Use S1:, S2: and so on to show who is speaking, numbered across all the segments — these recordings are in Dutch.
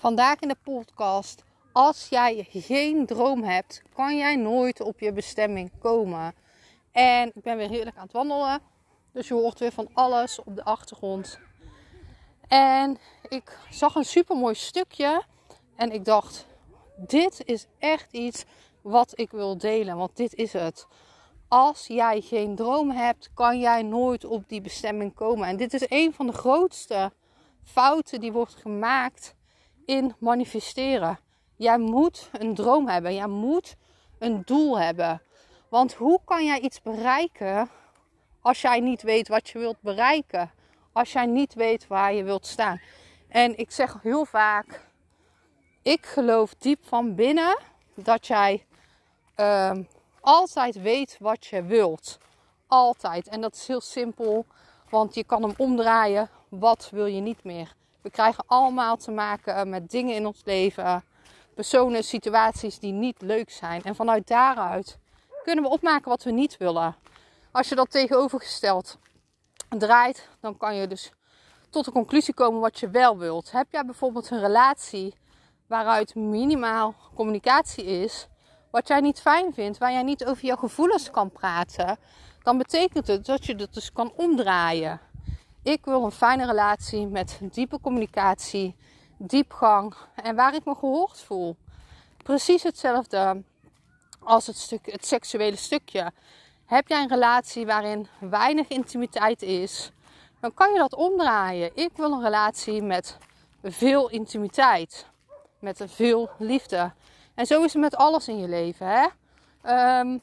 S1: Vandaag in de podcast. Als jij geen droom hebt, kan jij nooit op je bestemming komen. En ik ben weer heerlijk aan het wandelen. Dus je hoort weer van alles op de achtergrond. En ik zag een super mooi stukje. En ik dacht, dit is echt iets wat ik wil delen. Want dit is het. Als jij geen droom hebt, kan jij nooit op die bestemming komen. En dit is een van de grootste fouten die wordt gemaakt in manifesteren. Jij moet een droom hebben. Jij moet een doel hebben. Want hoe kan jij iets bereiken als jij niet weet wat je wilt bereiken? Als jij niet weet waar je wilt staan. En ik zeg heel vaak: ik geloof diep van binnen dat jij uh, altijd weet wat je wilt. Altijd. En dat is heel simpel, want je kan hem omdraaien. Wat wil je niet meer? We krijgen allemaal te maken met dingen in ons leven, personen, situaties die niet leuk zijn. En vanuit daaruit kunnen we opmaken wat we niet willen. Als je dat tegenovergesteld draait, dan kan je dus tot de conclusie komen wat je wel wilt. Heb jij bijvoorbeeld een relatie waaruit minimaal communicatie is, wat jij niet fijn vindt, waar jij niet over jouw gevoelens kan praten, dan betekent het dat je dat dus kan omdraaien. Ik wil een fijne relatie met diepe communicatie, diepgang en waar ik me gehoord voel. Precies hetzelfde als het, stuk, het seksuele stukje. Heb jij een relatie waarin weinig intimiteit is, dan kan je dat omdraaien. Ik wil een relatie met veel intimiteit, met veel liefde. En zo is het met alles in je leven. Hè? Um,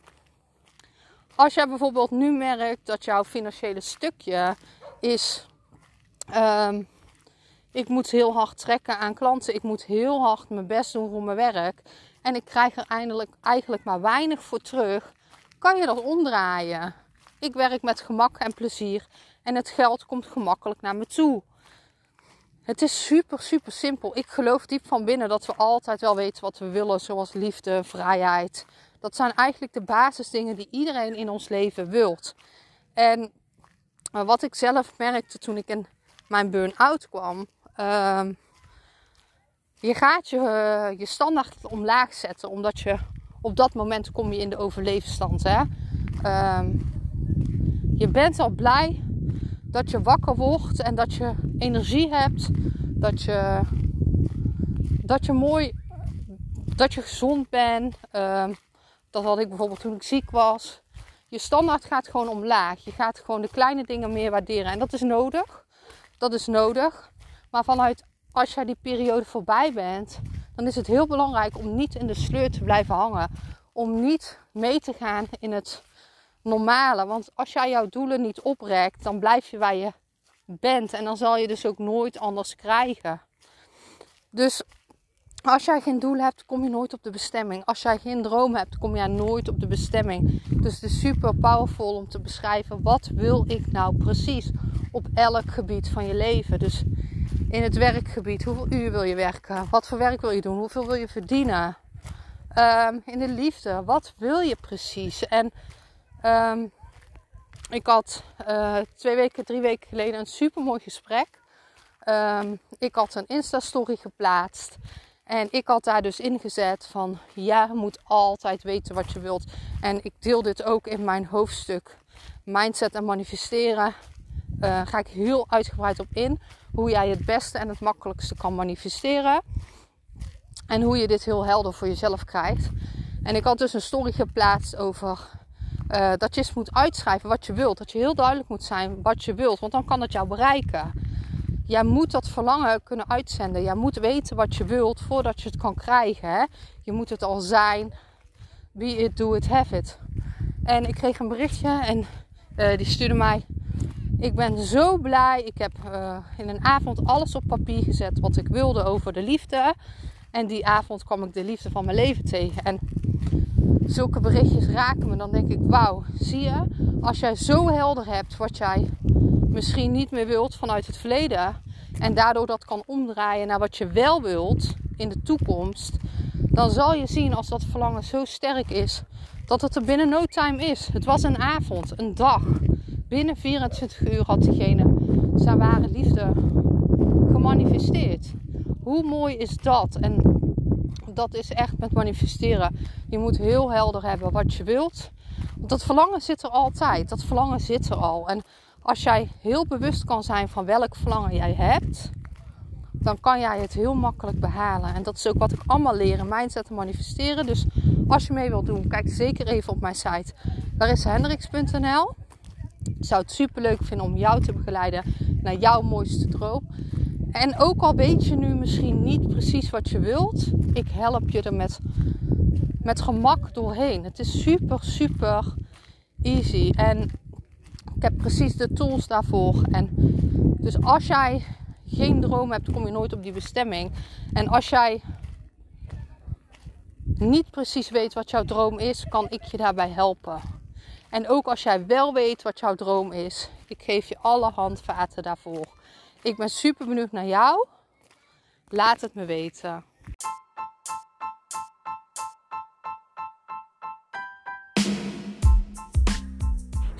S1: als jij bijvoorbeeld nu merkt dat jouw financiële stukje is. Um, ik moet heel hard trekken aan klanten. Ik moet heel hard mijn best doen voor mijn werk. En ik krijg er eindelijk, eigenlijk maar weinig voor terug. Kan je dat omdraaien? Ik werk met gemak en plezier. En het geld komt gemakkelijk naar me toe. Het is super, super simpel. Ik geloof diep van binnen dat we altijd wel weten wat we willen. Zoals liefde, vrijheid. Dat zijn eigenlijk de basisdingen die iedereen in ons leven wilt. En wat ik zelf merkte toen ik in mijn burn-out kwam. Uh, je gaat je, je standaard omlaag zetten. Omdat je op dat moment kom je in de overleefstand. Hè? Uh, je bent al blij dat je wakker wordt en dat je energie hebt. Dat je, dat je mooi, dat je gezond bent. Uh, dat had ik bijvoorbeeld toen ik ziek was. Je standaard gaat gewoon omlaag. Je gaat gewoon de kleine dingen meer waarderen. En dat is nodig. Dat is nodig. Maar vanuit als jij die periode voorbij bent, dan is het heel belangrijk om niet in de sleur te blijven hangen. Om niet mee te gaan in het normale. Want als jij jouw doelen niet oprekt, dan blijf je waar je bent. En dan zal je dus ook nooit anders krijgen. Dus als jij geen doel hebt, kom je nooit op de bestemming. Als jij geen droom hebt, kom jij nooit op de bestemming. Dus het is super powerful om te beschrijven wat wil ik nou precies op elk gebied van je leven. Dus in het werkgebied, hoeveel uur wil je werken? Wat voor werk wil je doen? Hoeveel wil je verdienen? Um, in de liefde, wat wil je precies? En um, ik had uh, twee weken, drie weken geleden een super mooi gesprek. Um, ik had een Insta-story geplaatst. En ik had daar dus ingezet van ja, je moet altijd weten wat je wilt. En ik deel dit ook in mijn hoofdstuk Mindset en Manifesteren. Uh, ga ik heel uitgebreid op in. Hoe jij het beste en het makkelijkste kan manifesteren. En hoe je dit heel helder voor jezelf krijgt. En ik had dus een story geplaatst over uh, dat je eens moet uitschrijven wat je wilt. Dat je heel duidelijk moet zijn wat je wilt. Want dan kan het jou bereiken. Jij moet dat verlangen kunnen uitzenden. Jij moet weten wat je wilt voordat je het kan krijgen. Hè? Je moet het al zijn. Be it, do it, have it. En ik kreeg een berichtje en uh, die stuurde mij. Ik ben zo blij. Ik heb uh, in een avond alles op papier gezet wat ik wilde over de liefde. En die avond kwam ik de liefde van mijn leven tegen. En zulke berichtjes raken me. Dan denk ik, wauw, zie je? Als jij zo helder hebt wat jij misschien niet meer wilt vanuit het verleden. En daardoor dat kan omdraaien naar wat je wel wilt in de toekomst. Dan zal je zien als dat verlangen zo sterk is. Dat het er binnen no time is. Het was een avond, een dag. Binnen 24 uur had diegene zijn ware liefde gemanifesteerd. Hoe mooi is dat? En dat is echt met manifesteren. Je moet heel helder hebben wat je wilt. Dat verlangen zit er altijd. Dat verlangen zit er al. En als jij heel bewust kan zijn van welk verlangen jij hebt, dan kan jij het heel makkelijk behalen. En dat is ook wat ik allemaal leer in mindset en manifesteren. Dus als je mee wilt doen, kijk zeker even op mijn site larissahendricks.nl. Ik zou het super leuk vinden om jou te begeleiden naar jouw mooiste droom. En ook al weet je nu misschien niet precies wat je wilt, ik help je er met, met gemak doorheen. Het is super, super easy. En ik heb precies de tools daarvoor. En dus als jij geen droom hebt, kom je nooit op die bestemming. En als jij niet precies weet wat jouw droom is, kan ik je daarbij helpen. En ook als jij wel weet wat jouw droom is, ik geef je alle handvaten daarvoor. Ik ben super benieuwd naar jou. Laat het me weten.